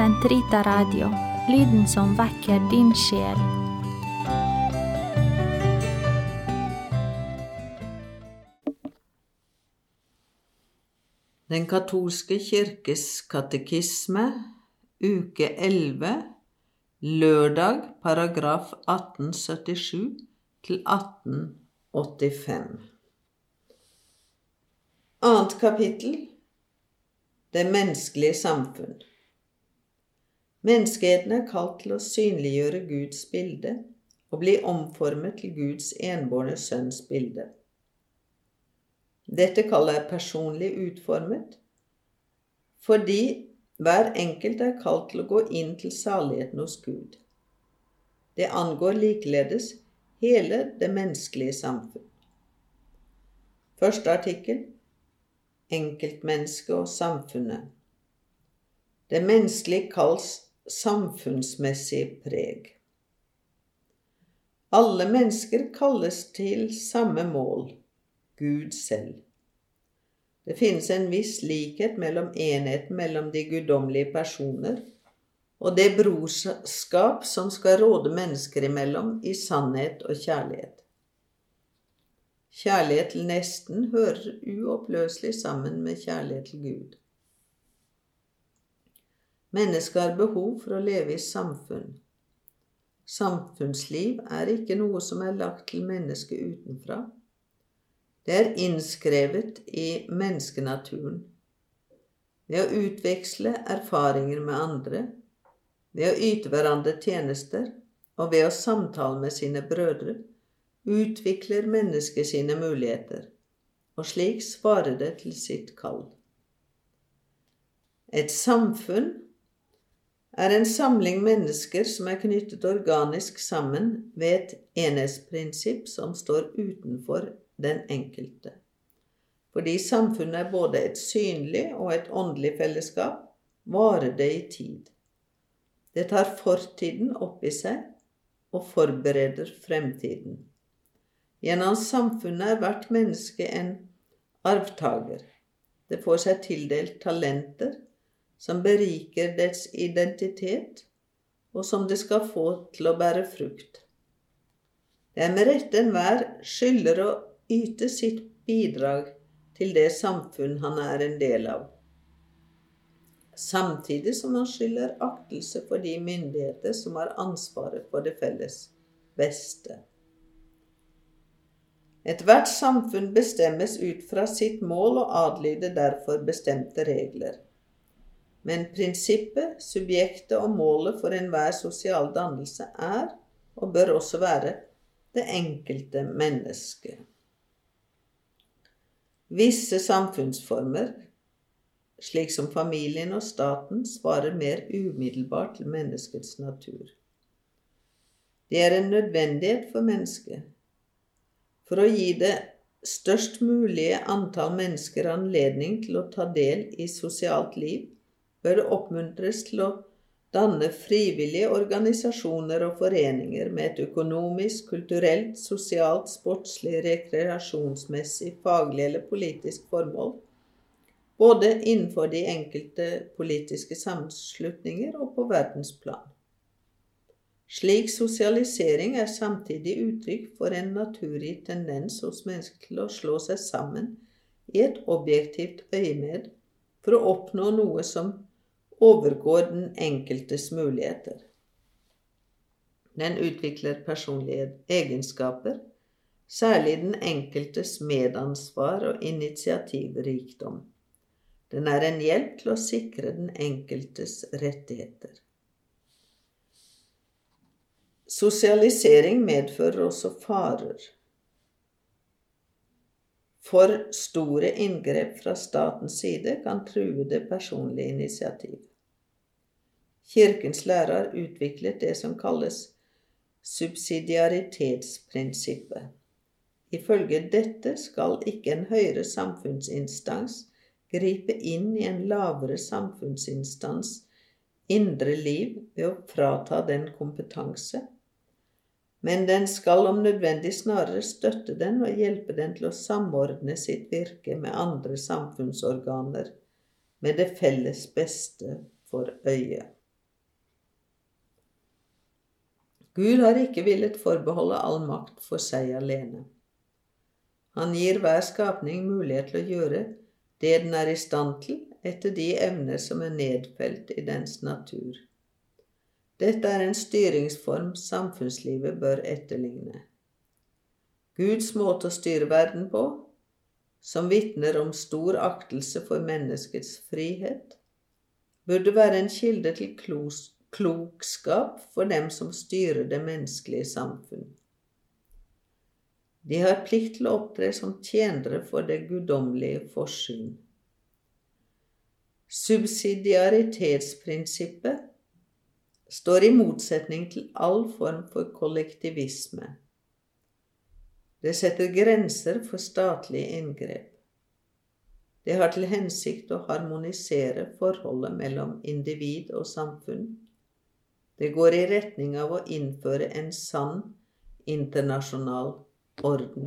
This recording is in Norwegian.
Sentrita Radio, lyden som vekker din sjel. Den katolske kirkes katekisme, uke 11, lørdag, paragraf 1877 til 1885. Annet kapittel Det menneskelige samfunn. Menneskeheten er kalt til å synliggjøre Guds bilde og bli omformet til Guds enbårne sønns bilde. Dette kallet er personlig utformet, fordi hver enkelt er kalt til å gå inn til saligheten hos Gud. Det angår likeledes hele det menneskelige samfunn. Første artikkel Enkeltmennesket og samfunnet. Det menneskelige kalles samfunnsmessig preg. Alle mennesker kalles til samme mål Gud selv. Det finnes en viss likhet mellom enheten mellom de guddommelige personer og det brorskap som skal råde mennesker imellom i sannhet og kjærlighet. Kjærlighet til nesten hører uoppløselig sammen med kjærlighet til Gud. Mennesket har behov for å leve i samfunn. Samfunnsliv er ikke noe som er lagt til mennesket utenfra. Det er innskrevet i menneskenaturen. Ved å utveksle erfaringer med andre, ved å yte hverandre tjenester og ved å samtale med sine brødre, utvikler mennesket sine muligheter, og slik svarer det til sitt kall. Et samfunn er en samling mennesker som er knyttet organisk sammen ved et enhetsprinsipp som står utenfor den enkelte. Fordi samfunnet er både et synlig og et åndelig fellesskap, varer det i tid. Det tar fortiden opp i seg og forbereder fremtiden. Gjennom samfunnet er hvert menneske en arvtaker. Det får seg tildelt talenter som beriker dets identitet, og som det skal få til å bære frukt. Det er med rette enhver skylder å yte sitt bidrag til det samfunn han er en del av, samtidig som han skylder aktelse for de myndigheter som har ansvaret for det felles beste. Ethvert samfunn bestemmes ut fra sitt mål og adlyder derfor bestemte regler. Men prinsippet, subjektet og målet for enhver sosial dannelse er, og bør også være, det enkelte mennesket. Visse samfunnsformer, slik som familien og staten, svarer mer umiddelbart til menneskets natur. De er en nødvendighet for mennesket. For å gi det størst mulige antall mennesker anledning til å ta del i sosialt liv, bør oppmuntres til å danne frivillige organisasjoner og foreninger med et økonomisk, kulturelt, sosialt, sportslig, rekreasjonsmessig, faglig eller politisk formål, både innenfor de enkelte politiske sammenslutninger og på verdensplan. Slik sosialisering er samtidig uttrykk for en naturlig tendens hos mennesker til å slå seg sammen i et objektivt øyemed for å oppnå noe som overgår den enkeltes muligheter. Den utvikler personlige egenskaper, særlig den enkeltes medansvar og initiativrikdom. Den er en hjelp til å sikre den enkeltes rettigheter. Sosialisering medfører også farer. For store inngrep fra statens side kan true det personlige initiativ. Kirkens lærer utviklet det som kalles subsidiaritetsprinsippet. Ifølge dette skal ikke en høyere samfunnsinstans gripe inn i en lavere samfunnsinstans indre liv ved å frata den kompetanse, men den skal om nødvendig snarere støtte den og hjelpe den til å samordne sitt virke med andre samfunnsorganer med det felles beste for øyet. Gud har ikke villet forbeholde all makt for seg alene. Han gir hver skapning mulighet til å gjøre det den er i stand til etter de evner som er nedfelt i dens natur. Dette er en styringsform samfunnslivet bør etterligne. Guds måte å styre verden på, som vitner om stor aktelse for menneskets frihet, burde være en kilde til klokskap for dem som styrer det menneskelige samfunn. De har plikt til å opptre som tjenere for det guddommelige forsyn. Subsidiaritetsprinsippet står i motsetning til all form for kollektivisme. Det setter grenser for statlige inngrep. Det har til hensikt å harmonisere forholdet mellom individ og samfunn. Det går i retning av å innføre en sann internasjonal orden.